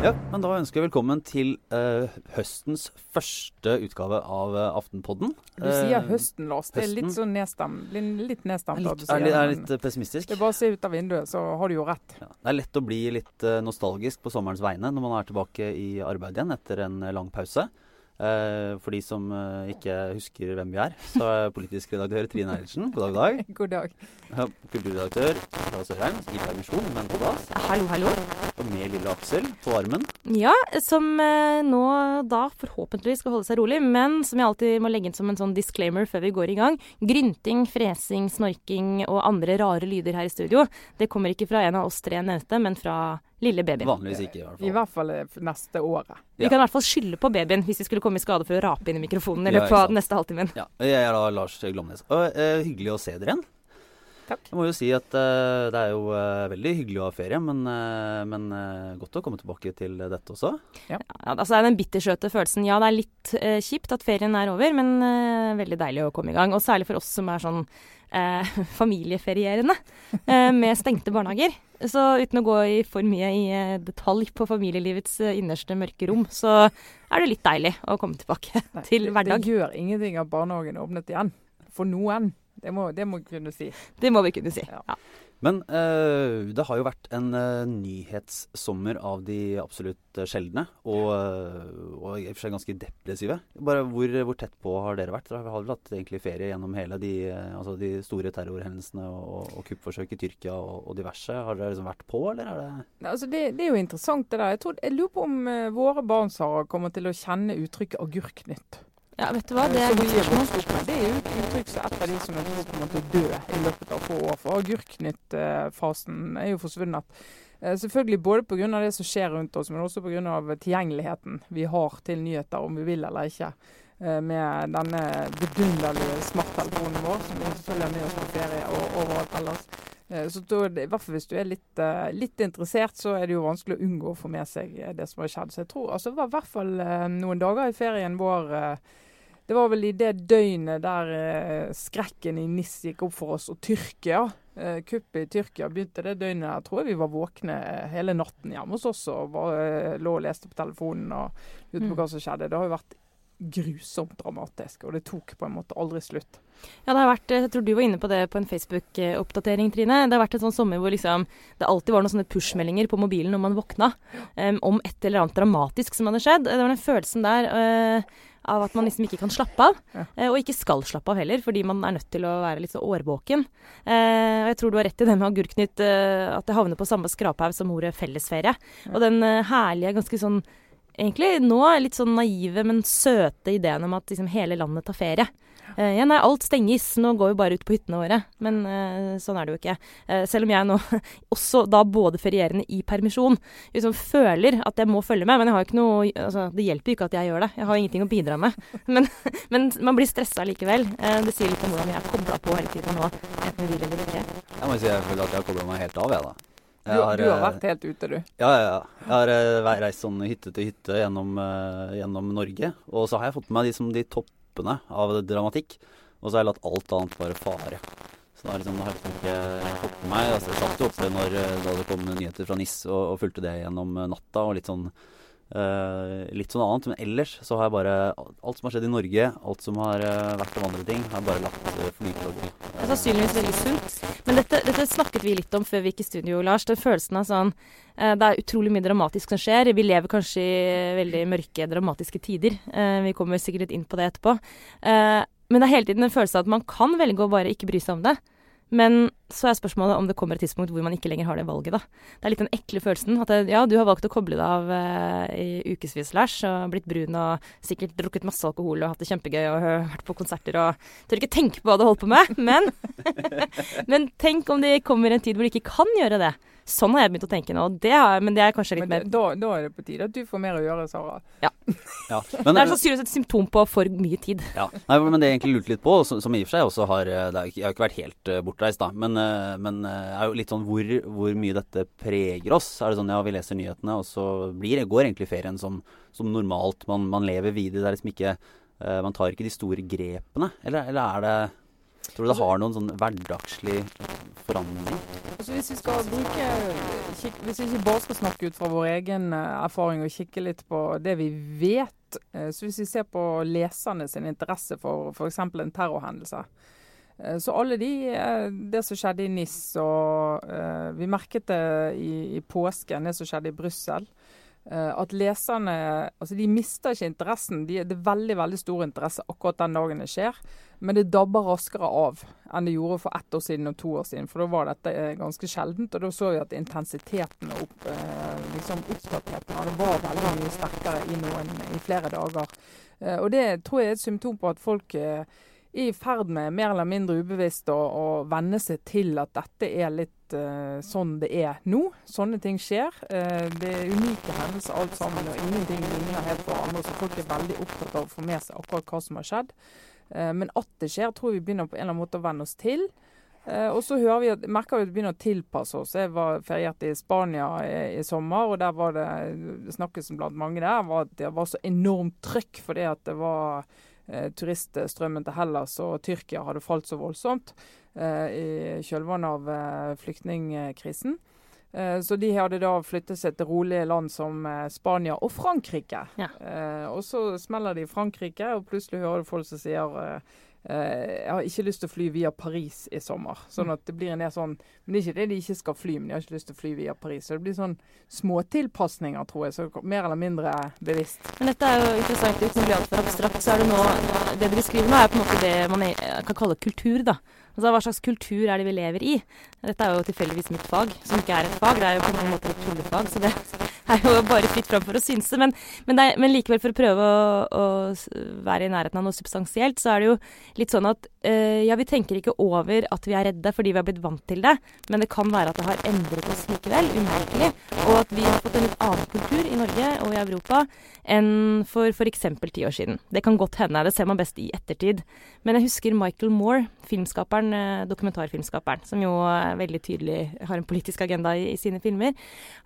Ja, men da ønsker jeg velkommen til eh, høstens første utgave av eh, Aftenpodden. Du sier Eh, høsten, Lars. Det er litt sånn nedstem, litt, nedstemt. du sier er, litt, er men litt eh, pessimistisk. Det er bare å se ut av vinduet, så har du jo rett. Ja. Det er lett å bli litt eh, nostalgisk på sommerens vegne når man er tilbake i arbeid igjen etter en eh, lang pause. Eh, for de som eh, ikke husker hvem vi er, så er politisk redaktør Trine Eilertsen. God dag, god dag. God dag. Kulturredaktør Sara Sørheim i permisjon, men på dass. Hallo, hallo. Og med lille Aksel på armen. Ja, som eh, nå da forhåpentligvis skal holde seg rolig, men som jeg alltid må legge inn som en sånn disclaimer før vi går i gang. Grynting, fresing, snorking og andre rare lyder her i studio, det kommer ikke fra en av oss tre nevnte, men fra lille babyen. Vanligvis ikke, i hvert fall. I hvert fall eh, neste året. Vi Ja. kan i hvert fall skylde på babyen hvis vi skulle komme i skade for å rape inn i mikrofonen i løpet av den neste halvtimen. Ja, jeg er da Lars Glomnes. Og, uh, hyggelig å se dere igjen. Takk. Jeg må jo si at uh, det er jo uh, veldig hyggelig å ha ferie, men, uh, men godt å komme tilbake til dette også. Ja, altså det er den bittersøte følelsen. Ja, det er litt kjipt at ferien er over, men veldig deilig å komme i gang. Og særlig for oss som er sånn familieferierende med stengte barnehager. Så uten å gå i for mye i detalj på familielivets innerste mørke rom, så er det litt deilig å komme tilbake Nei, til hverdag. det gjør ingenting at barnehagen er åpnet igjen. For noen. Det må, det må vi kunne si. Det må vi kunne si. Ja. Ja. Men eh, det har jo vært en eh, nyhetssommer av de absolutt eh, sjeldne, og, og i og for seg ganske depressive. Bare hvor, hvor tett på har dere vært? Dere har vel hatt egentlig ferie gjennom hele de, altså de store terrorhendelsene og, og kuppforsøk i Tyrkia og, og diverse. Har dere liksom vært på, eller er det Altså det, det er jo interessant det der. Jeg, tror, jeg lurer på om uh, våre barn Sara, kommer til å kjenne uttrykket 'agurknytt'. Ja, vet du hva, det er et spørsmål. Det er jo et uttrykk som et av de som er på en måte dø i løpet av få år. For agurknyttfasen er jo forsvunnet. Eh, Selvfølgelig både pga. det som skjer rundt oss, men også pga. tilgjengeligheten vi har til nyheter, om vi vil eller ikke. Eh, Med denne vidunderlige smarttelefonen vår, som vi selvfølgelig har med oss på ferie og overalt ellers. Eh, Så da, i hvert fall hvis du er litt, litt interessert, så er det jo vanskelig å unngå å få med seg det som har skjedd. Så jeg tror altså, det var i hvert fall noen dager i ferien vår det var vel i det døgnet der eh, skrekken i NIS gikk opp for oss, og Tyrkia. Eh, kuppet i Tyrkia begynte det døgnet. Jeg tror vi var våkne eh, hele natten hjemme hos oss og bare eh, lå og leste på telefonen og lurte på Mm. hva som skjedde. Det har jo vært grusomt dramatisk, og det tok på en måte aldri slutt. Ja, det har vært, jeg tror du var inne på det på en Facebook-oppdatering, Trine. Det har vært en sånn sommer hvor liksom, det alltid var noen sånne push-meldinger på mobilen når man våkna, um, om et eller annet dramatisk som hadde skjedd. Det var den følelsen der eh, av at man liksom ikke kan slappe av. Ja. eh, og ikke skal slappe av heller, fordi man er nødt til å være litt så årvåken. Eh, og jeg tror du har rett i det med agurknytt, eh, at det havner på samme skraphaug som ordet fellesferie. Ja. Og den eh, herlige, ganske sånn Egentlig nå litt sånn naive, men søte ideen om at liksom hele landet tar ferie. Eh, ja, nei, alt stenges. Nå går vi bare ut på hyttene våre. Men uh, sånn er det jo ikke. Uh, selv om jeg nå også da både ferierende i permisjon liksom føler at jeg må følge med. Men jeg har ikke noe altså, det hjelper jo ikke at jeg gjør det. Jeg har ingenting å bidra med. Men, men man blir stressa likevel. Eh, det sier litt om hvordan jeg er kobla på hele tida nå, enten vi vil eller ikke. Jeg må si jeg føler at jeg har kobla meg helt av, jeg, da. Du, har, du har eh, vært helt ute, du. Ja, ja, ja. Jeg har reist sånn hytte til hytte gjennom, gjennom Norge. Og så har jeg fått med meg de, som de toppene av dramatikk. Og så har jeg latt alt annet bare fare. Så da, liksom, har jeg liksom ikke fått med meg altså, Jeg satt jo oppe når, eh, da det kom nyheter fra NIS og, og fulgte det gjennom eh, natta. og litt sånn eh, litt sånn annet. Men ellers så har jeg bare Alt som har skjedd i Norge, alt som har uh, vært av andre ting, har jeg bare latt uh, flyte over. Det er sannsynligvis veldig sunt. Men dette, dette snakket vi litt om før vi gikk i studio, Lars. Den følelsen av sånn eh, Det er utrolig mye dramatisk som skjer. Vi lever kanskje i veldig mørke, dramatiske tider. Eh, vi kommer sikkert litt inn på det etterpå. Eh, men det er hele tiden en følelse av at man kan velge å bare ikke bry seg om det. Men så er spørsmålet om det kommer et tidspunkt hvor man ikke lenger har det valget, da. Det er litt den ekle følelsen. At det, ja, du har valgt å koble deg av eh, i ukevis, Lars, og blitt brun og sikkert drukket masse alkohol og hatt det kjempegøy og vært på konserter og Tør ikke tenke på hva du holder på med, men Men tenk om det kommer en tid hvor du ikke kan gjøre det. Sånn har jeg begynt å tenke nå. Det har, men det er kanskje litt Men mer da, da er det på tide at du får mer å gjøre, Sara. Ja. Men, Det er sannsynligvis et symptom på for mye tid. Ja, Nei, men det jeg egentlig lurte litt på, som, som i og for seg også har eh, det er, Jeg har ikke vært helt eh, bortreist, da, men, eh, men er jo litt sånn hvor, hvor mye dette preger oss. Er det sånn ja, vi leser nyhetene, og så blir, går egentlig ferien som, som normalt. Man, man lever videre. Det er liksom ikke Man tar ikke de store grepene. Eller, eller er det Tror du det Altså- har noen sånn hverdagslig forandring? Altså Hvis vi skal bruke Hvis vi ikke bare skal snakke ut fra vår egen eh, erfaring og kikke litt på det vi vet, eh, så hvis vi ser på leserne sin interesse for f.eks. en terrorhendelse eh, så alle de, det som skjedde i NIS, og vi merket det i, i påsken, det som skjedde i Brussel. At leserne altså de mister ikke interessen. De, det er veldig veldig stor interesse akkurat den dagen det skjer. Men det dabber raskere av enn det gjorde for ett år siden og to år siden. For da var dette eh, ganske sjeldent. Og da så vi at intensiteten og opp, eh, liksom det var veldig mye sterkere i, noen, i flere dager. Eh, og det tror jeg er et symptom på at folk er i ferd med, mer eller mindre ubevisst, å, å venne seg til at dette er litt uh, sånn det er nå. Sånne ting skjer. Uh, det er unike hendelser alt sammen, og ingenting ligner helt på andre. Så folk er veldig opptatt av å få med seg akkurat hva som har skjedd. Uh, men at det skjer, tror vi begynner på en eller annen måte å venne oss til. Og så vi at, merker vi at vi begynner å tilpasse oss. Jeg var feriert i Spania i, i, sommer, og der var det, snakkes blant mange der, var at det var så enormt trøkk fordi at det var turiststrømmen til Hellas og Tyrkia hadde falt så voldsomt i kjølvannet av eh, flyktningkrisen. Eh, så de hadde da flyttet seg til rolige land som eh, Spania og Frankrike. Ja. Eh, og så smeller de i Frankrike, og plutselig hører du folk som sier jeg har ikke lyst til å fly via Paris i sommer. Sånn at det blir en del sånn Men det er ikke det de ikke skal fly, men de har ikke lyst til å fly via Paris. Så det blir sånn småtilpasninger, tror jeg. Så mer eller mindre bevisst. Men dette er jo interessant. Uten å bli altfor abstrakt, så er det nå Det dere beskriver nå, er på en måte det man kan kalle kultur, da. Altså, hva slags kultur er det vi lever i? Dette er jo tilfeldigvis mitt fag, som ikke er et fag. Det er jo på en måte et tullefag, så det er jo bare fritt fram for å synse. Men, men, er, men, likevel, for å prøve å, å, være i nærheten av noe substansielt, så er det jo litt sånn at øh, ja, vi tenker ikke over at vi er redde fordi vi har blitt vant til det, men det kan være at det har endret oss likevel, umerkelig. Og at vi har fått en litt annen kultur i Norge og i Europa enn for f.eks. ti år siden. Det kan godt hende, det ser man best i ettertid. Men jeg husker Michael Moore, filmskaperen eh, dokumentarfilmskaperen, som jo veldig tydelig har en politisk agenda i, i sine filmer.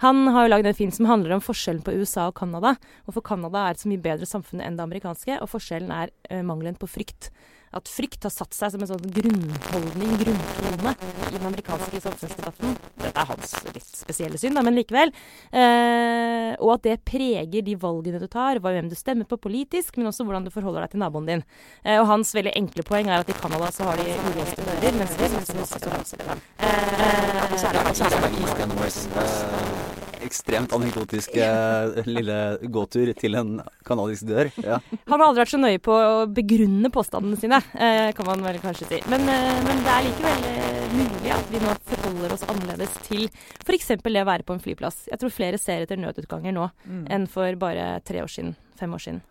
Han har jo lagd en film som handler om forskjellen på USA og Canada. Hvorfor Canada er et så mye bedre samfunn enn det amerikanske, og forskjellen er uh, mangelen på frykt at frykt har satt seg som en sånn grunnholdning, grunntone, i den amerikanske samfunnsdebatten. Dette er hans litt spesielle syn, da, men likevel. Uh, og at det preger de valgene du tar, hvem du stemmer på politisk, men også hvordan du forholder deg til naboen din. Uh, og hans veldig enkle poeng er at i Canada så har de ulåste dører, mens vi syns det er Eh, ekstremt anekdotisk lille gåtur til en kanadisk dør. Ja. Han har aldri vært så nøye på å begrunne påstandene sine, eh, kan man vel kanskje si. Men, eh, men det er likevel eh, mulig at vi nå forholder oss annerledes til f.eks. det å være på en flyplass. Jeg tror flere ser etter nødutganger nå mm. enn for bare tre år siden, fem år siden.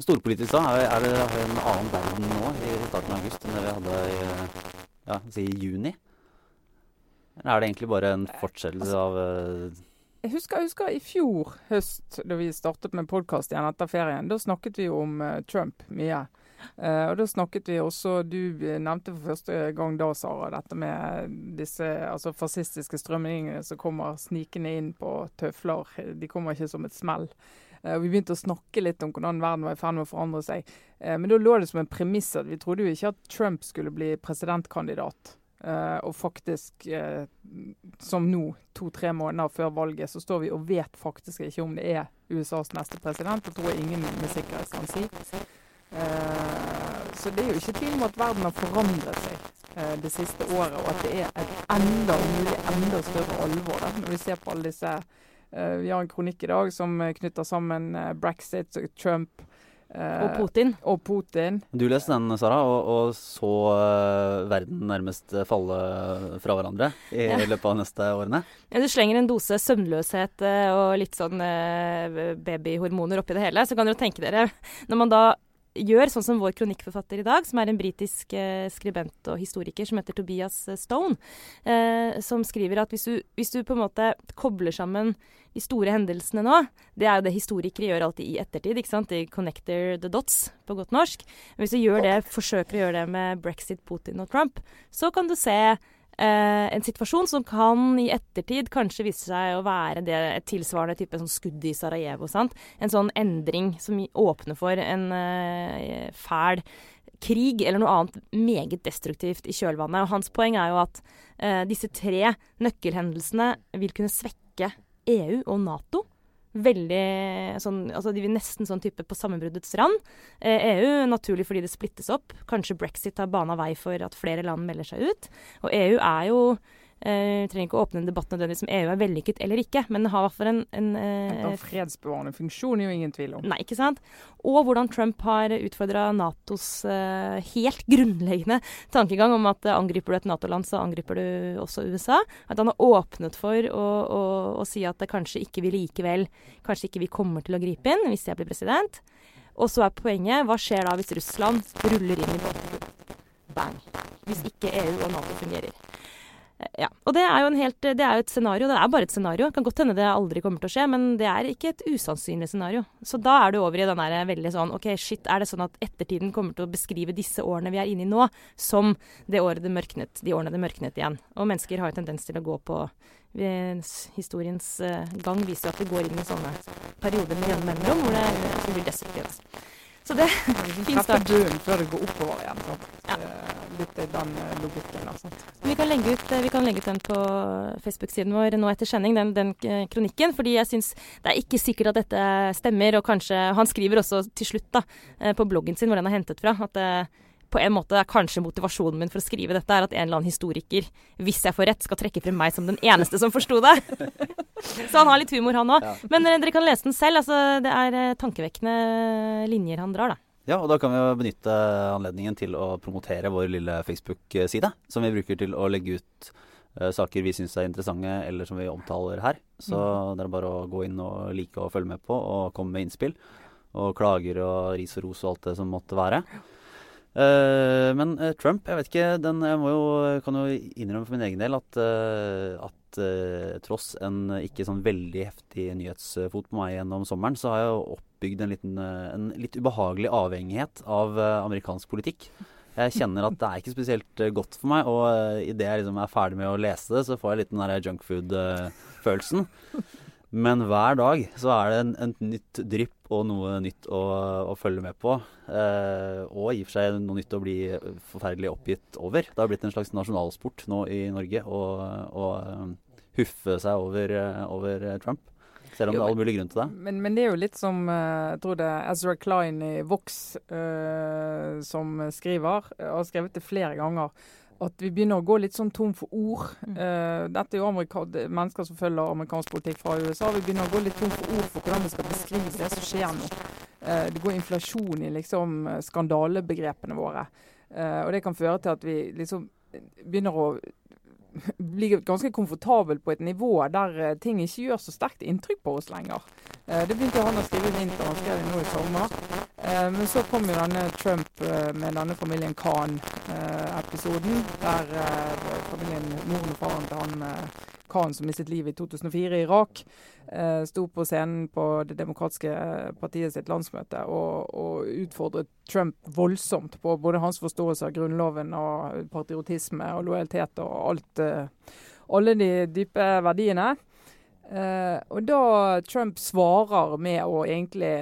Storpolitisk da, er det en annen verden nå i starten av august enn det vi hadde i, ja, si, juni? Eller er det egentlig bare en fortsettelse av jeg husker, jeg husker, i fjor høst, da vi startet med podkast igjen etter ferien. Da snakket vi om uh, Trump mye. Uh, og da snakket vi også Du nevnte for første gang da, Sara, dette med disse altså fascistiske strømningene som kommer snikende inn på tøfler. De kommer ikke som et smell. Uh, vi begynte å snakke litt om hvordan verden var i ferd med å forandre seg. men da lå det som en premiss at vi trodde jo ikke at Trump skulle bli presidentkandidat. Uh, og faktisk, uh, som nå, to-tre måneder før valget, så står vi og vet faktisk ikke om det er USAs neste president. Det tror jeg ingen med sikkerhet kan si. Uh, så det er jo ikke tvil om at verden har forandret seg det siste året, og at det er et enda, mulig enda større alvor da, når vi ser på alle disse Vi har en kronikk i dag som knytter sammen brexit, Trump, og eh, Putin. Og Putin. Du leste den, Sara, og, og så uh, verden nærmest falle fra hverandre i ja. løpet av neste årene? Ja, du slenger en dose søvnløshet uh, og litt sånn uh, babyhormoner oppi det hele. Så kan dere tenke dere, når man da gjør sånn som vår kronikkforfatter i dag, som er en britisk eh, skribent og historiker som heter Tobias Stone, eh, som skriver at hvis du, hvis du, på en måte kobler sammen de store hendelsene nå Det er jo det historikere gjør alltid i ettertid. ikke sant? De connector the dots, på godt norsk. Men hvis du gjør det, forsøker å gjøre det med brexit, Putin og Trump, så kan du se Eh, en situasjon som kan i ettertid kanskje vise seg å være det, et tilsvarende type sånn skudd i Sarajevo. Sant? En sånn endring som åpner for en eh, fæl krig eller noe annet meget destruktivt i kjølvannet. Og hans poeng er jo at eh, disse tre nøkkelhendelsene vil kunne svekke EU og Nato. Veldig sånn Altså de vil nesten sånn type på sammenbruddets rand. Eh, EU naturlig fordi det splittes opp. Kanskje brexit har bana vei for at flere land melder seg ut. Og EU er jo Eh, trenger ikke å åpne en debatt nødvendigvis om EU er vellykket eller ikke, men det har i hvert fall en, en eh, fredsbevarende funksjon, er jo ingen tvil om. Nei, ikke sant. Og hvordan Trump har utfordra Natos eh, helt grunnleggende tankegang om at angriper du et Nato-land, så angriper du også USA. At han har åpnet for å, å, å si at det kanskje ikke vi likevel Kanskje ikke vi kommer til å gripe inn hvis jeg blir president. Og så er poenget hva skjer da hvis Russland ruller inn i Baltikum? Bang. Hvis ikke EU og Nato fungerer. Ja, og det er jo helt, det er et scenario. Det er bare et scenario. Det kan godt hende det aldri kommer til å skje, men det er ikke et usannsynlig scenario. Så da er du over i den der veldig sånn OK, shit, er det sånn at ettertiden kommer til å beskrive disse årene vi er inne i nå, som det året det mørknet, de årene det mørknet igjen? Og mennesker har jo tendens til å gå på Historiens uh, gang viser jo at vi går inn i sånne perioder med jevne mellomrom hvor det blir destruktivt. Så det fins start. bunnen før det går oppover igjen. Ja. Litt den eh, logikken. Altså. Vi kan, legge ut, eh, vi kan legge ut den på Facebook-siden vår nå etter sending, den, den eh, kronikken. Fordi jeg syns det er ikke sikkert at dette stemmer. Og kanskje Han skriver også til slutt da, på bloggen sin hvor den er hentet fra, at det på en måte er kanskje motivasjonen min for å skrive dette, er at en eller annen historiker, hvis jeg får rett, skal trekke frem meg som den eneste som forsto det. Så han har litt humor, han òg. Ja. Men uh, dere kan lese den selv. Altså, det er uh, tankevekkende linjer han drar, da. Ja, og da kan vi jo benytte anledningen til å promotere vår lille Facebook-side, som vi bruker til å legge ut uh, saker vi syns er interessante, eller som vi omtaler her. Så mm. det er bare å gå inn og like og følge med på, og komme med innspill. Og klager og ris og ros og alt det som måtte være. Uh, men uh, Trump, jeg vet ikke den, Jeg jo, kan jo innrømme for min egen del at, uh, at tross en ikke sånn veldig heftig nyhetsfot på meg gjennom sommeren, så har jeg oppbygd en, liten, en litt ubehagelig avhengighet av amerikansk politikk. Jeg kjenner at det er ikke spesielt godt for meg, og uh, idet jeg liksom er ferdig med å lese det, så får jeg litt den der junkfood-følelsen. Men hver dag så er det en, en nytt drypp og noe nytt å, å følge med på. Eh, og i og for seg noe nytt å bli forferdelig oppgitt over. Det har blitt en slags nasjonalsport nå i Norge å å huffe seg over, uh, over, Trump. Selv om jo, det er all mulig grunn til det. Men, men, det er jo litt som uh, jeg tror det er Ezra Klein i Vox som skriver, og har skrevet det flere ganger at vi begynner å gå litt sånn tom for ord. Mm. Uh, dette er jo mennesker som følger amerikansk politikk fra USA. Vi begynner å gå litt tom for ord for hvordan vi skal beskrive det som skjer nå. Uh, det går inflasjon i liksom skandalebegrepene våre. Uh, og det kan føre til at vi liksom begynner å bli ganske komfortabel på et nivå der ting ikke gjør så sterkt inntrykk på oss lenger. Det begynte han å skrive i vinter, han skrev det nå i sommer. Eh, men så kom jo denne Trump eh, med denne familien Khan-episoden. Der eh, familien, moren og faren til han Khan som mistet livet i 2004 i Irak, sto på scenen på Det demokratiske partiet sitt landsmøte og, og, utfordret Trump voldsomt på både hans forståelse av grunnloven og patriotisme og lojalitet og alt, alle de dype verdiene. Og da Trump svarer med å egentlig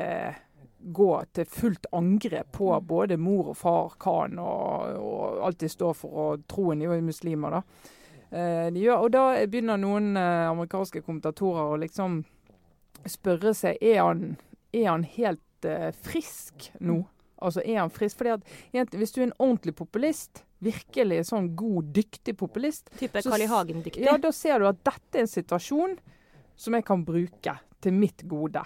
gå til fullt angrep på både mor og far Khan og, og alt de står for, og troen er muslimer. da. Eh, de gjør, og da begynner noen eh, amerikanske kommentatorer å liksom spørre seg er han, er han helt eh, frisk nå. Altså er han frisk? Fordi at Hvis du er en ordentlig populist, virkelig sånn god, dyktig populist Type Carl I. Hagen-dyktig? Ja, da ser du at dette er en situasjon som jeg kan bruke til mitt gode.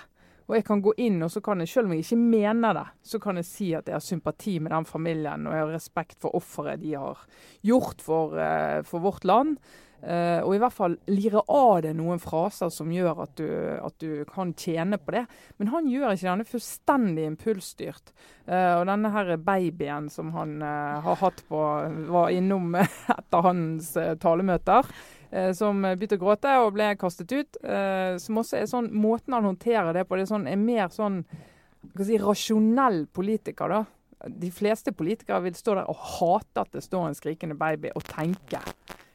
Og jeg kan gå inn, og så kan jeg, selv om jeg ikke mener det, så kan jeg si at jeg har sympati med den familien, og jeg har respekt for offeret de har gjort for, uh, for vårt land. Uh, og i hvert fall lire av det noen fraser som gjør at du, at du, kan tjene på det. Men han gjør ikke denne fullstendig impulsstyrt. Uh, og denne her babyen som han har hatt på, var innom etter hans talemøter. Eh, som begynte å gråte og ble kastet ut. Eh, som også er sånn Måten han håndterer det på, det er, sånn, er mer sånn si, rasjonell politiker, da. De fleste politikere vil stå der og hate at det står en skrikende baby, og tenke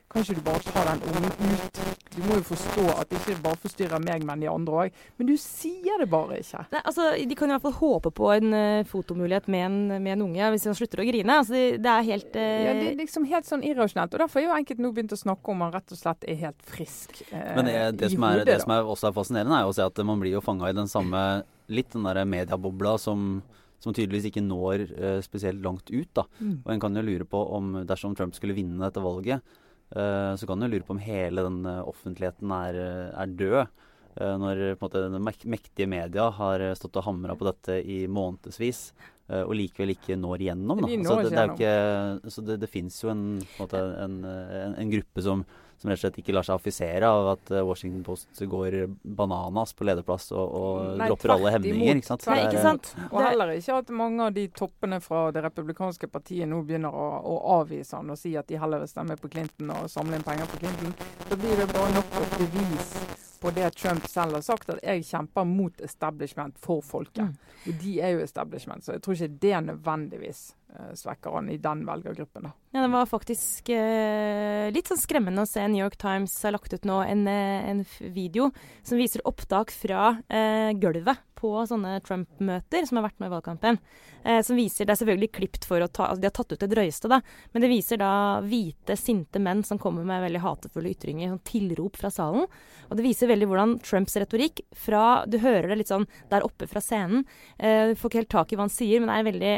Kan ikke du bare ta den ungen ut? Du må jo forstå at det ikke bare forstyrrer meg, men de andre òg. Men du sier det bare ikke. Nei, altså, De kan i hvert fall håpe på en uh, fotomulighet med en, med en, unge hvis han slutter å grine. Altså, det, det er helt uh... ja, Det er liksom helt sånn irrasjonelt. Og Derfor har jo enkelte nå begynt å snakke om han rett og slett er helt frisk uh, Men det, det, som er, hodet, det som er også er fascinerende, er jo å se at man blir jo fanga i den samme litt den der mediebobla som som tydeligvis ikke når uh, spesielt langt ut. da. Mm. Og En kan jo lure på om dersom Trump skulle vinne dette valget, så kan en lure på om hele den uh, offentligheten er, er død. når måte den mektige media har stått og hamra på dette i månedsvis. og likevel ikke når igjennom. Da. Altså, det, det, ikke, så det, det fins jo en, en, en, en, gruppe som som rett og slett ikke lar seg affisere av at eh, Washington Post går bananas på lederplass og, og Nei, dropper alle hemninger. Ikke sant? Nei, ikke sant? Og heller ikke at mange av de toppene fra det republikanske partiet nå begynner å, å avvise han og si at de heller vil stemme på Clinton og samle inn penger på Clinton. Da blir det bare nok et bevis på det Trump selv har sagt, at jeg kjemper mot establishment for folket. Mm. Og de er jo establishment, så jeg tror ikke det nødvendigvis Eh, svekker han i den velgergruppen. Da. Ja, Det var faktisk eh, litt sånn skremmende å se New York Times har lagt ut nå en, eh, en video som viser opptak fra eh, gulvet på sånne Trump-møter som har vært med i valgkampen. Eh, som viser, Det er selvfølgelig klipt for å ta altså De har tatt ut det drøyeste, da. Men det viser da hvite, sinte menn som kommer med veldig hatefulle ytringer, sånn tilrop fra salen. Og det viser veldig hvordan Trumps retorikk fra Du hører det litt sånn der oppe fra scenen. Eh, du får ikke helt tak i hva han sier, men det er veldig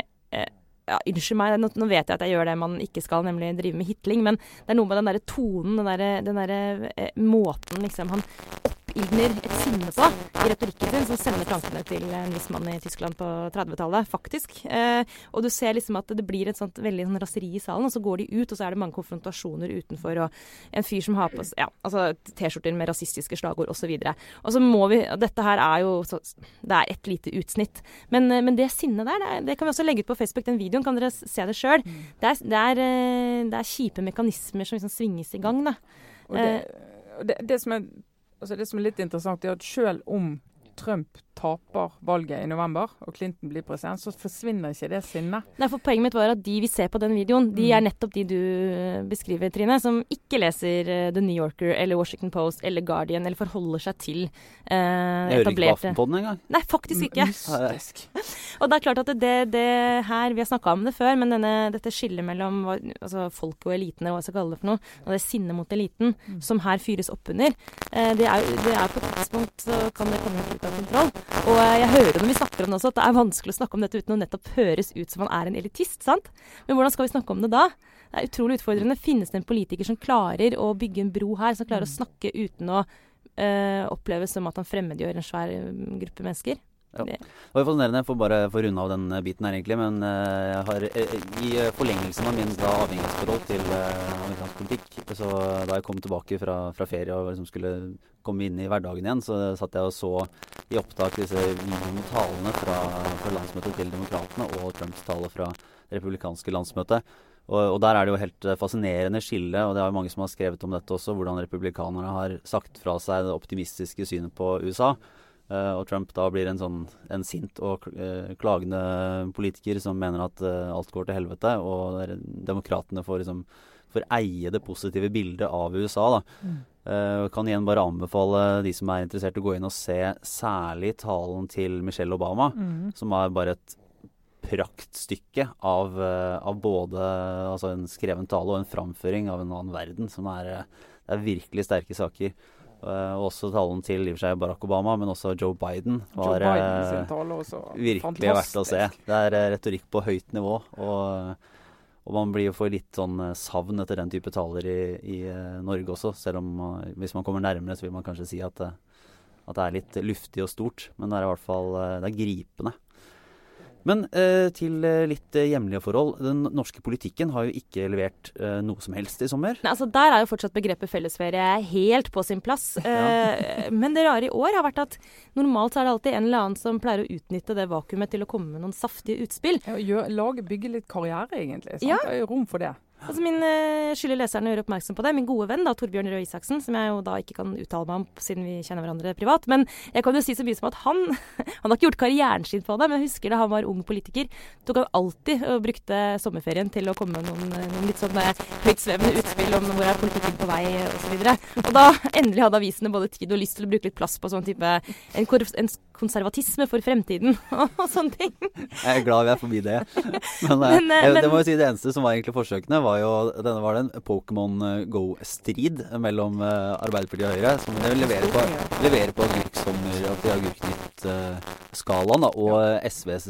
ja, Unnskyld meg, nå, nå, vet jeg at jeg gjør det man ikke skal, nemlig drive med hitling, men det er noe med den derre tonen, den derre der, eh, måten liksom han oppildner et sinne på i retorikken sin, som sender tankene til en viss mann i Tyskland på 30-tallet, faktisk. Eh, og du ser liksom at det blir et sånt veldig sånn raseri i salen, og så går de ut, og så er det mange konfrontasjoner utenfor, og en fyr som har på ja, altså T-skjorter med rasistiske slagord osv. Og, og så må vi Dette her er jo så, Det er et lite utsnitt. Men, eh, men det sinnet der, det, det, kan vi også legge ut på Facebook, den videoen, kan dere se det sjøl. Mm. Det, det, eh, det, er kjipe mekanismer som liksom svinges i gang, da. Og det, eh, det, det, som er altså det som er litt interessant, er at selv om Trump taper valget i november, og Clinton blir president, så forsvinner ikke det sinnet. Nei, for Poenget mitt var at de vi ser på den videoen, de mm. er nettopp de du eh, beskriver, Trine. Som ikke leser uh, The New Yorker eller Washington Post eller Guardian, eller forholder seg til uh, etablerte Jeg hører ikke på Aftenposten engang. Nei, faktisk ikke. Mystisk. og det er klart at det, det her Vi har snakka om det før, men denne, dette skillet mellom altså folket og elitene, hva jeg skal kalle det for noe, og det sinnet mot eliten, mm. som her fyres opp under, uh, det, er, det er på et tidspunkt så kan det komme ut av kontroll. Og jeg hører når vi snakker om det også, at det er vanskelig å snakke om dette uten å nettopp høres ut som man er en elitist. sant? Men hvordan skal vi snakke om det da? Det er utrolig utfordrende. Finnes det en politiker som klarer å bygge en bro her, som klarer å mm. snakke uten å øh, oppleves som at han fremmedgjør en svær mm, gruppe mennesker? Ja. Det var fascinerende. Jeg får bare få runde av den eh, biten her, egentlig. Men uh, jeg har, uh, i forlengelsen av min avhengighetsforhold til amerikansk politikk, så da jeg kom tilbake fra, fra ferie og liksom skulle komme inn i hverdagen igjen, så satt jeg og så i opptak disse talene fra, fra landsmøtet til Demokratene og Trumps tale fra det republikanske landsmøtet. Og, og, der er det jo helt fascinerende skille, og det er jo mange som har skrevet om dette også, hvordan republikanerne har sagt fra seg det optimistiske synet på USA. Uh, og Trump da blir en sånn en sint og uh, klagende politiker som mener at uh, alt går til helvete, og demokratene får liksom får eie det positive bildet av USA. da. Mm. kan igjen bare anbefale de som er interessert, å gå inn og se særlig talen til Michelle Obama, mm. som er bare et praktstykke av, av, både altså en skreven tale og en framføring av en annen verden, som er, det er virkelig sterke saker. Uh, også talen til i og for seg Barack Obama, men også Joe Biden var Joe uh, også, virkelig fantastisk. verdt å se. Det er uh, retorikk på høyt nivå. Og, og man blir jo for litt sånn savn etter den type taler i, i Norge også. Selv om hvis man kommer nærmere, så vil man kanskje si at, at, det er litt luftig og stort. Men det er i hvert fall det er gripende. Men eh, til eh, litt eh, hjemlige forhold. Den norske politikken har jo ikke levert eh, noe som helst i sommer. Nei, altså Der er jo fortsatt begrepet fellesferie helt på sin plass. Eh, Men det rare i år har vært at normalt så er det alltid en eller annen som pleier å utnytte det vakuumet til å komme med noen saftige utspill. Ja, gjør, lage, Bygge litt karriere, egentlig. Sant? Ja. Det er jo rom for det. Altså min uh, skylder leserne å gjøre oppmerksom på det. Min gode venn da, Torbjørn Røe Isaksen, som jeg jo da ikke kan uttale meg om siden vi kjenner hverandre privat. Men jeg kan jo si så mye som at han Han har ikke gjort karrieren sin på det, men jeg husker da han var ung politiker, tok han alltid og brukte sommerferien til å komme med noen, noen litt sånn høytsvevende utspill om hvor er politikken på vei osv. Og, så og da endelig hadde avisene både tid og lyst til å bruke litt plass på sånn type en, en konservatisme for fremtiden og, sånne ting. Jeg er glad vi er forbi det. Men, men, men, eh, det må jo si det eneste som var egentlig forsøkene, var jo Denne var det en Pokémon eh, Go-strid mellom uh, Arbeiderpartiet og Høyre, som leverer på, leverer på agurksommer og agurknytt-skalaen, og SVs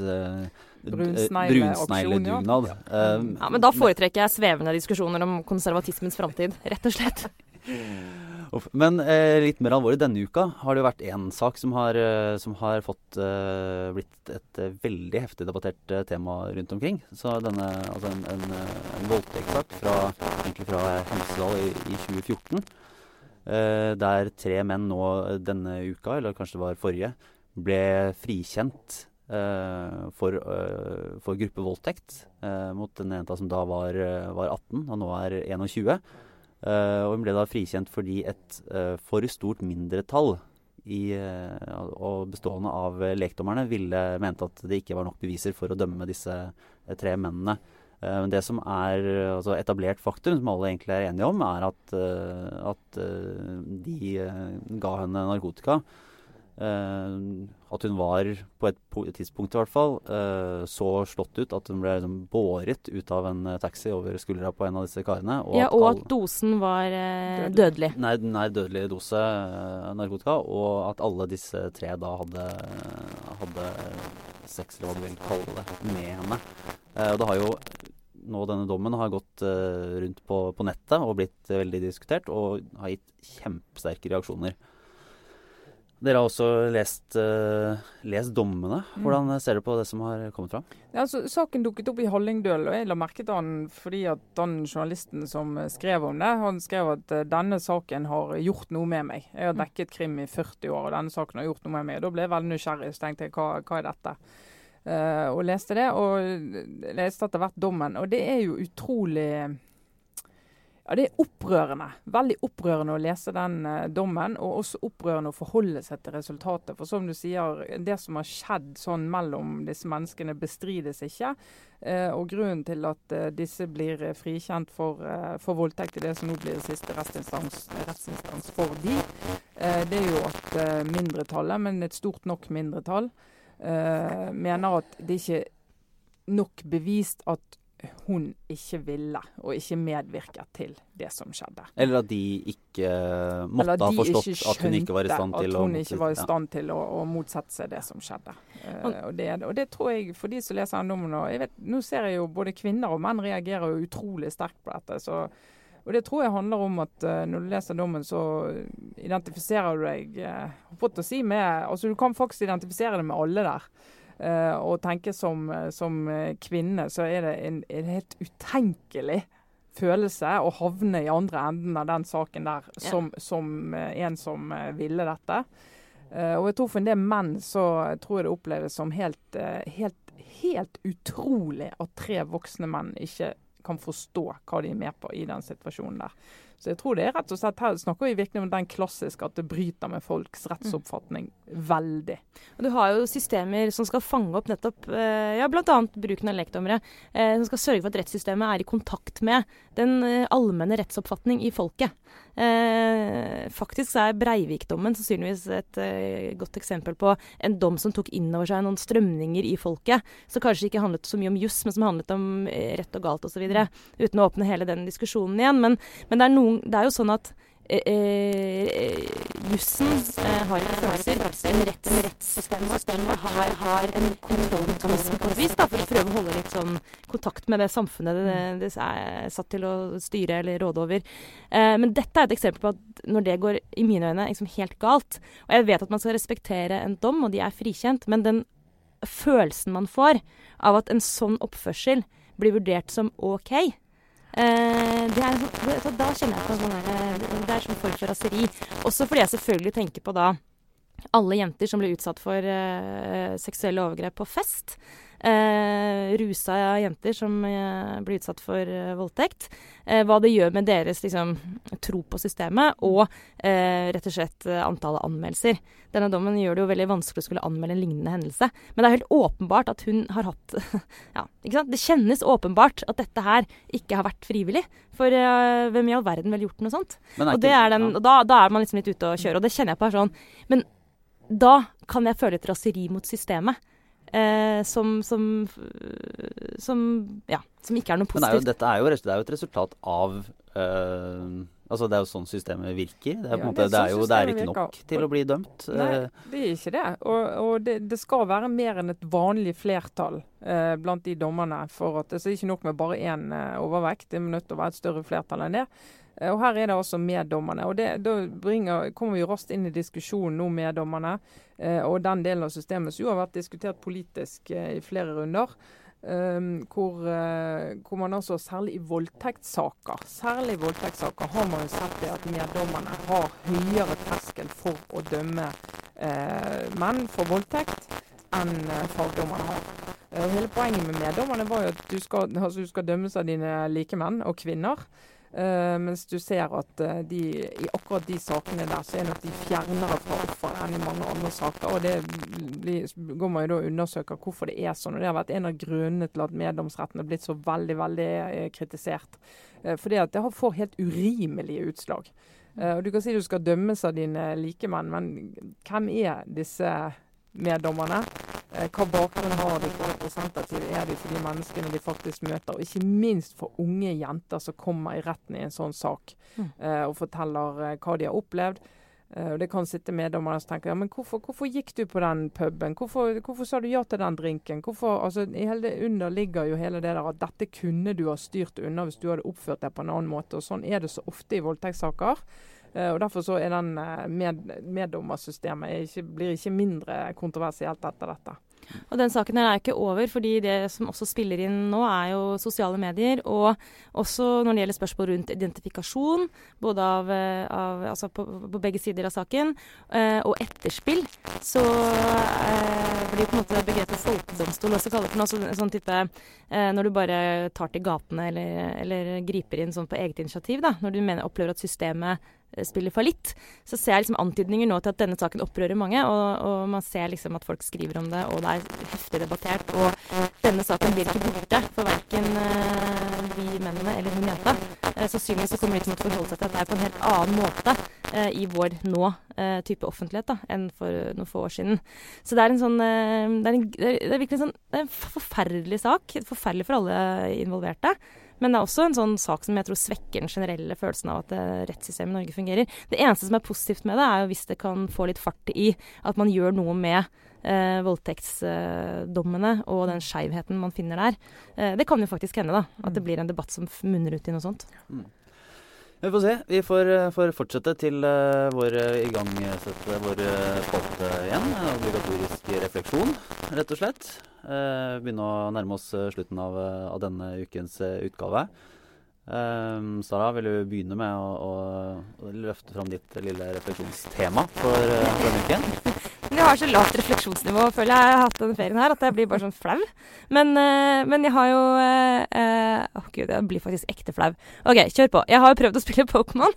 brunsnegledugnad. Ja. ja, men da foretrekker jeg svevende diskusjoner om konservatismens framtid, rett og slett. Men eh, litt mer alvorlig. Denne uka har det jo vært én sak som har, eh, som har fått eh, blitt et eh, veldig heftig debattert eh, tema rundt omkring. Så denne, altså en, en, en voldtektssak fra, egentlig fra Hemsedal i, i 2014. Eh, der tre menn nå denne uka, eller kanskje det var forrige, ble frikjent for, for gruppevoldtekt mot den jenta som da var, var 18 og nå er 21. Uh, og hun ble da frikjent fordi et uh, for stort mindretall i, uh, og bestående av lekdommerne ville mente at det ikke var nok beviser for å dømme disse tre mennene. Men det som er altså etablert faktum, som alle egentlig er enige om, er at, at de ga henne narkotika at hun var, på et, tidspunkt i hvert fall, uh, så slått ut at hun ble liksom, båret ut av en uh, taxi over skuldra på en av disse karene. Og ja, at og at dosen var dødelig. Nei, nær dødelig dose narkotika. Og at alle disse tre da hadde, hadde sex, eller hva du vil kalle det, med henne. og det har jo nå denne dommen har gått rundt på, på nettet og blitt veldig diskutert, og har gitt kjempesterke reaksjoner. Dere har også lest, uh, lest dommene. Mm. Hvordan ser dere på det som har kommet fram? Ja, altså, saken dukket opp i Hallingdøl, og jeg la merke til den fordi at den journalisten som skrev om det, han skrev at uh, denne saken har gjort noe med meg. Jeg har mm. dekket krim i 40 år, og denne saken har gjort noe med meg. Da ble jeg veldig nysgjerrig så tenkte jeg hva, hva er dette? Uh, og leste det, og leste etter hvert dommen. Og det er jo utrolig ja, Det er opprørende. Veldig opprørende å lese den uh, dommen, og også opprørende å forholde seg til resultatet. For som du sier, det som har skjedd sånn mellom disse menneskene, bestrides ikke. Uh, og grunnen til at uh, disse blir frikjent for, for, voldtekt i det som nå blir siste rettsinstans, rettsinstans for de, det er jo at mindretallet, men et stort nok mindretall, mener at det ikke er nok bevist at hun ikke ville, og ikke medvirket til det som skjedde. Eller at de ikke måtte de ha forstått at hun ikke var i stand til å At hun ikke var i stand til å, å motsette seg det som skjedde. Uh, og, det, og, det, tror jeg, for de som leser eiendommen dommen jeg vet, Nå ser jeg jo både kvinner og menn reagerer jo utrolig sterkt på dette. så og Det tror jeg handler om at uh, når du leser dommen, så identifiserer du deg uh, si med, altså Du kan faktisk identifisere deg med alle der. Uh, og tenke som, som, kvinne, så er det en, en, helt utenkelig følelse å havne i andre enden av den saken der som, som uh, en som ville dette. og jeg tror for en del menn så tror jeg det oppleves som helt, helt, helt utrolig at tre voksne menn ikke kan forstå hva de er med på i den situasjonen der. Så jeg tror det er rett og slett Her snakker vi virkelig om den klassiske at det bryter med folks rettsoppfatning veldig. Og Du har jo systemer som skal fange opp nettopp eh, ja, bl.a. bruken av lekdommere. Eh, som skal sørge for at rettssystemet er i kontakt med den eh, allmenne rettsoppfatning i folket. Eh, faktisk er Breivik-dommen sannsynligvis et eh, godt eksempel på en dom som tok inn over seg noen strømninger i folket. Som kanskje ikke handlet så mye om juss, men som handlet om eh, rett og galt osv. Uten å åpne hele den diskusjonen igjen. Men, men det, er noen, det er jo sånn at jussen eh, har ikke følelser. En retts, rettssystemet har, har en kontrollmekanisme på et vis, da, for å prøve å holde litt sånn kontakt med det samfunnet det, det er satt til å styre eller råde over. Eh, men dette er et eksempel på at når det går i mine øyne liksom helt galt Og jeg vet at man skal respektere en dom, og de er frikjent, men den følelsen man får av at en sånn oppførsel blir vurdert som OK, Eh, er, så, da kjenner jeg på sånn der, Det er som form for raseri. Også fordi jeg selvfølgelig tenker på da alle jenter som ble utsatt for uh, seksuelle overgrep på fest. Eh, rusa jenter som eh, blir utsatt for eh, voldtekt. Eh, hva det gjør med deres liksom, tro på systemet, og eh, rett og slett eh, antallet anmeldelser. Denne dommen gjør det jo veldig vanskelig å skulle anmelde en lignende hendelse. Men det er helt åpenbart at hun har hatt Ja, ikke sant. Det kjennes åpenbart at dette her ikke har vært frivillig. For hvem i all verden ville gjort noe sånt? og, det er den, og da, da, er man liksom litt ute å kjøre, og det kjenner jeg på her sånn. Men da kan jeg føle et raseri mot systemet. Eh, som, som, som, ja, som ikke er noe positivt. Men det er jo, dette er jo, det er jo et resultat av øh, Altså Det er jo sånn systemet virker. Det er, ja, måte, det er, sånn jo, det er ikke virker. nok til å bli dømt. Nei, eh. det er ikke det. Og, og det, det, skal være mer enn et vanlig flertall eh, blant de dommerne. for at Det er ikke nok med bare én eh, overvekt. Det er nødt til å være et større flertall enn det. Eh, og Her er det også meddommerne. og Da bringer, kommer vi raskt inn i diskusjonen om meddommerne eh, og den delen av systemet som jo har vært diskutert politisk eh, i flere runder. Um, hvor, uh, hvor, man altså særlig i voldtektssaker særlig i voldtektssaker har man jo sett det at meddommerne har høyere terskel for å dømme uh, menn for voldtekt enn fagdommerne har. hele Poenget med meddommerne var jo at du skal, altså, du skal dømmes av dine likemenn og -kvinner. Uh, mens du ser at uh, de, i akkurat de sakene der, så er nok de fjernere fra offeret enn i mange andre saker. og Det blir, går man jo da og undersøker hvorfor det er sånn. og Det har vært en av grunnene til at meddomsretten er blitt så veldig veldig uh, kritisert. fordi at det får helt urimelige utslag. og Du kan si du skal dømmes av dine likemenn, men hvem er disse meddommerne? dommerne. hva bakgrunn har de, hvor representative er de for de menneskene de faktisk møter? Og ikke minst for unge jenter som kommer i retten i en sånn sak mm. Eh, og forteller eh, hva de har opplevd. og Det kan sitte meddommere som tenker ja, men hvorfor, hvorfor, gikk du på den puben? Hvorfor, hvorfor, sa du ja til den drinken? Hvorfor, altså, I hele det under ligger jo hele det der at dette kunne du ha styrt unna hvis du hadde oppført deg på en annen måte. og Sånn er det så ofte i voldtektssaker. Uh, og Derfor så er den med, meddommersystemet ikke, blir ikke mindre kontroversielt etter dette. Og den saken her er ikke over, fordi det som også spiller inn nå, er jo sosiale medier. Og også når det gjelder spørsmål rundt identifikasjon, både av, eh, av altså på, på, begge sider av saken, eh, og etterspill, så eh, blir på en måte begrepet folkedomstol også kalt for noe sånn, sånn type eh, Når du bare tar til gatene eller, eller, griper inn sånn på eget initiativ, da. Når du mener, opplever at systemet Eh, spiller fallitt, så ser jeg liksom antydninger nå til at denne saken opprører mange. Og, og, man ser liksom at folk skriver om det, og det er heftig debattert. Og denne saken blir ikke borte for verken uh, vi mennene eller hun jenta. Uh, sannsynligvis så kommer de til å forholde seg til dette på en helt annen måte uh, i vår nå type offentlighet da, enn for noen få år siden. Så det er en sånn det er, en, det er virkelig en sånn, det er en forferdelig sak. Forferdelig for alle involverte. Men det er også en sånn sak som jeg tror svekker den generelle følelsen av at eh, rettssystemet i Norge fungerer. Det eneste som er positivt med det, er jo hvis det kan få litt fart i at man gjør noe med eh, voldtektsdommene og den skeivheten man finner der. Eh, det kan jo faktisk hende, da. At det mm. blir en debatt som munner ut i noe sånt. Mm. Vi får se. Vi får, eh, får fortsette til uh, vår igangsette vår spalte igjen. Obligatorisk refleksjon, rett og slett. Uh, begynne å nærme oss slutten av, av denne ukens utgave. Um, Sara, vil du begynne med å, å, løfte fram ditt lille refleksjonstema for uh, denne uken? Jeg har så lavt refleksjonsnivå føler jeg, jeg har hatt denne ferien her, at jeg blir bare sånn flau. Men, uh, men jeg har jo Å uh, oh, gud, jeg blir faktisk ekte flau. OK, kjør på. Jeg har jo prøvd å spille Pokémon.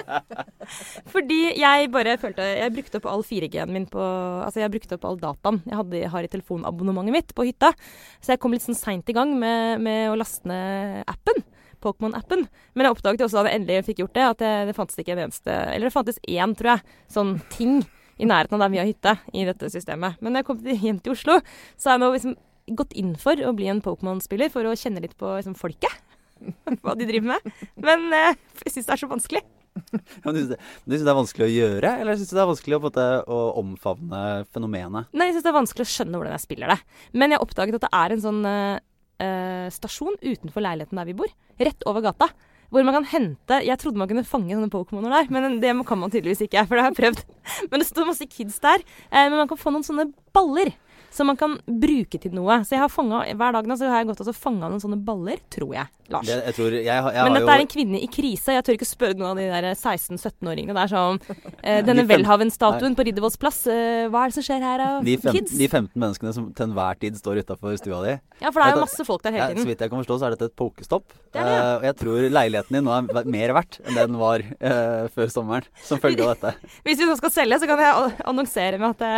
Fordi jeg bare følte Jeg brukte opp all 4G-en min på Altså, jeg brukte opp all dataen jeg, hadde, har i telefonabonnementet mitt på hytta. Så jeg kom litt sånn seint i gang med, med å laste ned appen. Pokémon-appen. Men jeg oppdaget også da jeg endelig fikk gjort det, at det, det fantes ikke en eneste Eller det fantes én, tror jeg, sånn ting i nærheten av der vi har hytte i dette systemet. Men når jeg kom hjem til Oslo, så har jeg nå liksom gått inn for å bli en Pokémon-spiller for å kjenne litt på liksom, folket. Hva de driver med. Men eh, jeg syns det er så vanskelig. Ja, du syns det, det, er vanskelig å gjøre, eller syns du det er vanskelig å, måte, å omfavne fenomenet? Nei, jeg syns det er vanskelig å skjønne hvordan jeg spiller det. Men jeg har oppdaget at det er en sånn uh, eh, stasjon utenfor leiligheten der vi bor. Rett over gata. Hvor man kan hente Jeg trodde man kunne fange sånne Pokémoner der, men det kan man tydeligvis ikke. For det har jeg prøvd. Men det står masse kids der. Eh, men man kan få noen sånne baller. som man kan bruke til noe. Så jeg har fanget, hver dag nå så har jeg gått og fanga noen sånne baller, tror jeg. Lars. Det, jeg tror, jeg, jeg Men dette er en kvinne i krise. Jeg tør ikke spørre noen av de der 16-17-åringene. Det er sånn eh, Denne De Welhaven-statuen på Riddervolls plass, eh, hva er det som skjer her, av de, fem, Kids? de 15 menneskene som til enhver tid står utafor stua di. Ja, for det er jo masse folk der Ja, hele så vidt jeg kan forstå, så er dette et pokestopp. Det er det, ja. Eh, og jeg tror leiligheten din nå er mer verdt enn den var uh, før sommeren, som følge av dette. Hvis vi nå skal selge, så kan jeg annonsere med at det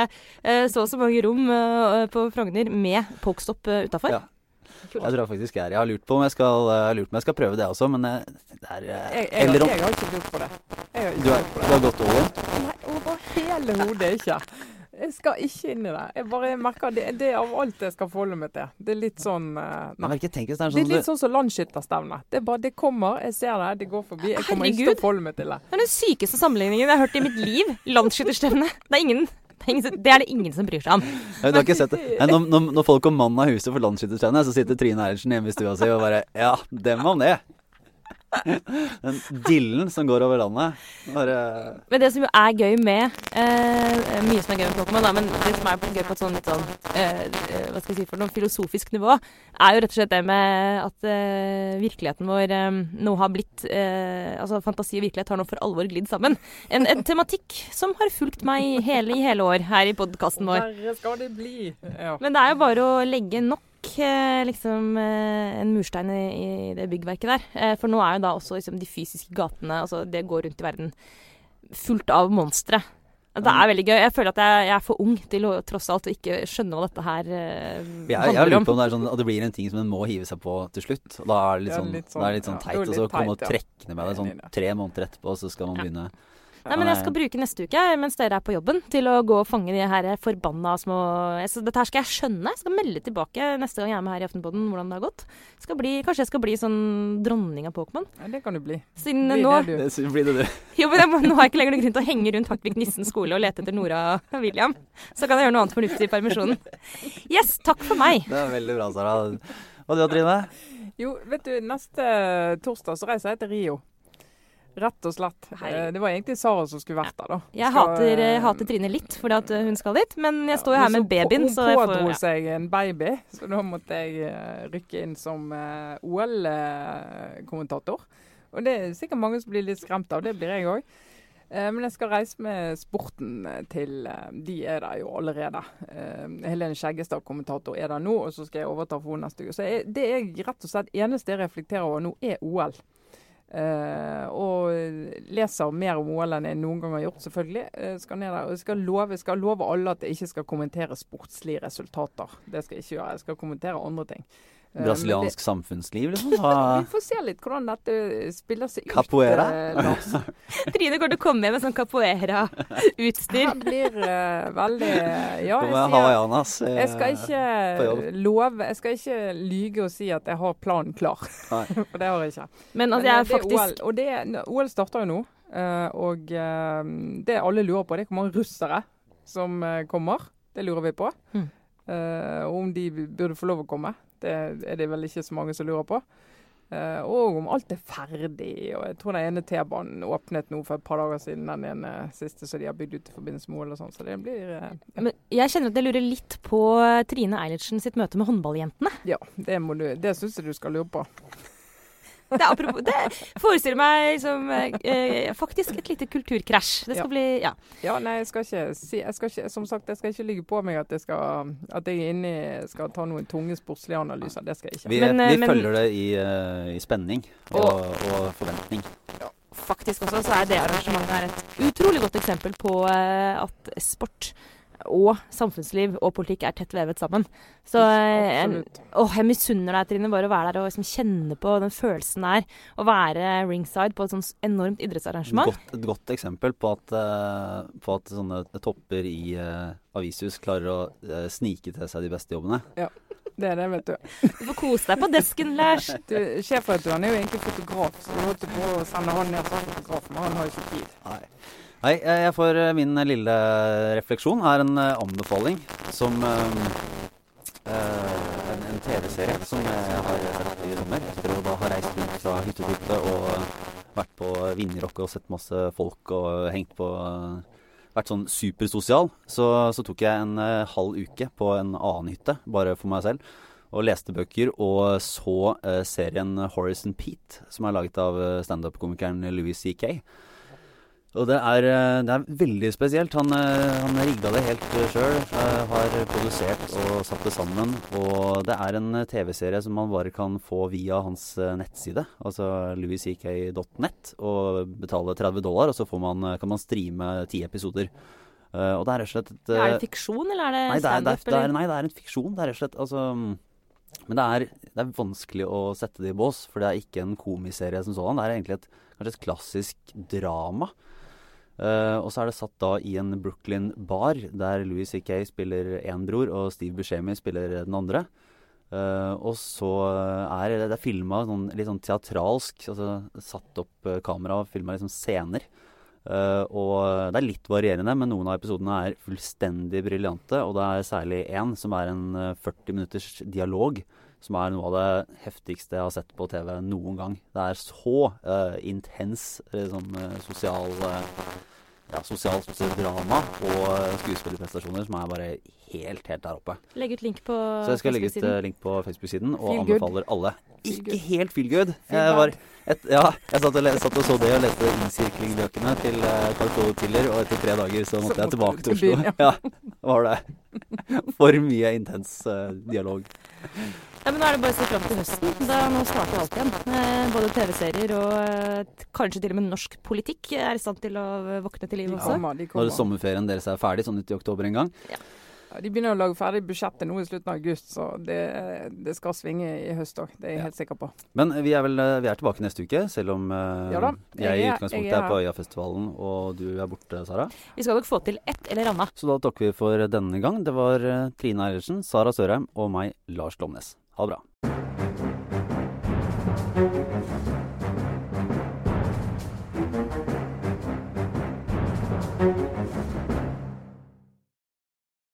er så og så mange rom eh, på Frogner med pokestopp uh, utafor. Ja. Jeg tror jeg faktisk er Jeg har lurt på om jeg skal, lurt om jeg skal prøve det også, men eh, det er eh, Jeg, jeg, Eller om jeg har ikke lurt på det. Jeg har ikke du har, du har gått over? Nei, over hele hodet ikke. Jeg skal ikke inn i det. Jeg bare merker det, det er av alt jeg skal forholde meg til. Det er litt sånn uh, Nei. merker, tenk hvis det er Det er sånn litt sånn som landsskytterstevne. Det, er det kommer, jeg ser det, det går forbi. Jeg kommer ikke til å forholde meg til det. Det er den sykeste sammenligningen jeg har hørt i mitt liv. Landsskytterstevne. Det er ingen det er, det er ingen som bryr seg om. Jeg har ikke sett det. Når, når, når folk kommer mannen av huset for landsskytterstevne, så sitter Trine Eilertsen hjemme i stua si og bare Ja, dem om det. Den dillen som går over landet. Bare Men det som jo er gøy med eh, Mye som er gøy med Pokémon, men det som er gøy på et sånn litt sånn eh, eh, Hva skal jeg si for noe filosofisk nivå, er jo rett og slett det med at eh, virkeligheten vår eh, nå har blitt eh, Altså fantasi og virkelighet har nå for alvor glidd sammen. En, en tematikk som har fulgt meg hele, i hele år her i podkasten vår. Verre skal det bli. Ja. Men det er jo bare å legge nok eh, liksom eh, en murstein i, i det byggverket der. Eh, For nå er jo da også liksom, de fysiske gatene, altså det går rundt i verden, fullt av monstre. Det er veldig gøy. Jeg føler at jeg, jeg er for ung til å tross alt å ikke skjønne hva dette her eh, jeg, jeg har handler lurt om. på om det er sånn at det blir en ting som en må hive seg på til slutt. Og da er det litt Ja, sånn, litt da er litt sånn, sånn ja. teit, Jo, og så komme og teit, trekke ned med det sånn det. tre måneder etterpå, så skal man Ja. begynne. Nei, men jeg skal bruke neste uke, mens dere er på jobben, til å gå og fange de her forbanna små så Dette her skal jeg skjønne. Jeg skal melde tilbake neste gang jeg er med her i Aftenpodden hvordan det har gått. Skal bli, kanskje jeg skal bli sånn dronning av Pokémon. Ja, det kan du bli. Siden blir nå det, du. Det blir det du. Jo, men jeg må, Nå har jeg ikke lenger noen grunn til å henge rundt Hartvig Nissen skole og lete etter Nora og William. Så kan jeg gjøre noe annet fornuftig i permisjonen. Yes, takk for meg. Det er veldig bra, Sara. Og du, Trine? Jo, vet du, neste torsdag så reiser jeg til Rio. Rett og slett. Herregud. Eh, Det var egentlig Sara som skulle vært der, da. Jeg Skal, hater, eh, hater Trine litt fordi at hun skal dit, men jeg står jo Ja, her med babyen, Hun får pådro ja. seg en baby, så da måtte jeg eh, rykke inn som eh, OL-kommentator. Og det er sikkert mange som blir litt skremt av, det blir jeg òg. Men jeg skal reise med sporten eh, til eh, De er der jo allerede. Eh, Helene Skjeggestad, kommentator, er der nå, og så skal jeg overta for henne neste uke. Så det jeg rett og slett eneste jeg reflekterer over nå, er OL. Eh, og leser mer om OL enn jeg noen gang har gjort, selvfølgelig. Uh, skal ned der, og jeg skal love, skal love alle at jeg ikke skal kommentere sportslige resultater. Det skal jeg ikke gjøre. Jeg skal kommentere andre ting. Eh, det... Brasiliansk samfunnsliv, liksom? Hva- vi får se litt hvordan dette spiller seg ut. Capoeira? eh, Lars. Trine går til å komme med med sånn capoeira-utstyr. Det blir uh, veldig Ja, jeg sier eh, jeg skal ikke love Jeg skal ikke lyge og si at jeg har planen klar. For det har jeg ikke. Men altså, jeg er det faktisk OL, og det, er- OL starter jo nå. eh, og det alle lurer på, det er hvor mange russere som kommer. Det lurer vi på. Mm. Uh, om de burde få lov å komme. Det er det vel ikke så mange som lurer på. Eh, og om alt er ferdig. og Jeg tror den ene T-banen åpnet nå for et par dager siden. Den ene siste som de har bygd ut i forbindelse med OL og sånn. Så det blir ja. Men jeg kjenner at jeg lurer litt på Trine Eilertsen sitt møte med håndballjentene. Ja, det, må du, det syns jeg du skal lure på. Det, er apropos, det forestiller meg liksom, eh, faktisk et lite kulturkrasj. Det skal Ja. bli Ja. Ja, nei, jeg skal ikke si jeg skal ikke, Som sagt, jeg skal ikke ligge på meg at jeg, skal, at jeg er inni skal ta noen tunge sportslige analyser. Det skal jeg ikke. Vi, Men, eh, vi men- følger det i, uh, i spenning og, og forventning. Faktisk også så er det arrangementet her et utrolig godt eksempel på uh, at sport og samfunnsliv og politikk er tett vevet sammen. Så jeg, en, jeg misunner deg, Trine, bare å være der og liksom kjenne på den følelsen det er å være ringside på et sånt enormt idrettsarrangement. Godt, et godt eksempel på at, eh, på at sånne topper i uh, avishus klarer å uh, snike til seg de beste jobbene. Ja. Det er det, vet du. Du får kose deg på desken, Lars. du Sjefredaktøren er jo egentlig fotograf, så du holdt på å sende han ned som fotograf, men han har jo ikke tid. Nei. Nei, jeg jeg får eh, min lille refleksjon er en eh, anbefaling som eh, eh, en, en TV-serie som jeg har sett i sommer. Etter å da ha reist rundt fra hytte til hytte og vært på Vinjerock og sett masse folk og hengt på, vært sånn supersosial, så, så tok jeg en eh, halv uke på en annen hytte, bare for meg selv. Og leste bøker og så eh, serien Horace Pete, som er laget av eh, standup-komikeren Louis C.K. Og det er, eh, det er veldig spesielt. Han, eh, han rigga det helt sjøl. Har produsert og satt det sammen. Og det er en eh, TV-serie som man bare kan få via hans eh, nettside, altså louisck.net, og betale 30 dollar, og så får man, eh, kan man streame ti episoder. Eh, og det er rett og slett et Er eh, det fiksjon, eller er det standup? nei, det er en fiksjon. Det er rett og slett altså, mm, Men det er, det er vanskelig å sette det i bås, for det er ikke en komiserie som sådan. Det er egentlig et, kanskje et klassisk drama. Eh, og så er det satt da i en Brooklyn bar, der Louis C.K. spiller én bror, og Steve Buscemi spiller den andre. Uh, og så er det, det filma sånn, litt sånn teatralsk, altså satt opp uh, kamera og filma liksom scener. Eh, og det er litt varierende, men noen av episodene er fullstendig briljante. Og det er særlig én som er en eh, 40 minutters dialog, som er noe av det heftigste jeg har sett på TV noen gang. Det er så uh, intens liksom, eh, sosial eh, ja, sosialt drama og eh, skuespillerprestasjoner som er bare helt, helt der oppe. Legg ut link på Facebook-siden. Så jeg skal legge ut eh, link på Facebook-siden og Feel good. anbefaler alle. Feel Ikke good. helt feel good. Feel Jeg var et, ja, jeg satt og, satt og så det og leste innsirklingbøkene til uh, Carl Tove Tiller, og etter tre dager så Så måtte jeg tilbake til Oslo. byen, Ja, var det. For mye intens uh, dialog. Ja, men Nå er det bare å se fram til høsten. Da Nå starter alt igjen. Eh, både TV-serier og eh, kanskje til og med norsk politikk er i stand til å våkne til liv også. kommer, de Når kommer. sommerferien deres er ferdig, sånn ut i oktober en gang. Ja, de begynner å lage ferdig budsjettet nå i slutten av august, så det, det skal svinge i høst òg. Det er jeg Ja. helt sikker på. Men vi er vel vi er tilbake neste uke, selv om eh, Ja da, jeg, jeg i utgangspunktet jeg er er på Øyafestivalen og du er borte, Sara. Vi skal nok få til ett eller annet. Så da takker vi for denne gang. Det var Trine Eilertsen, Sara Sørheim og meg, Lars Glomnes. Ha det bra.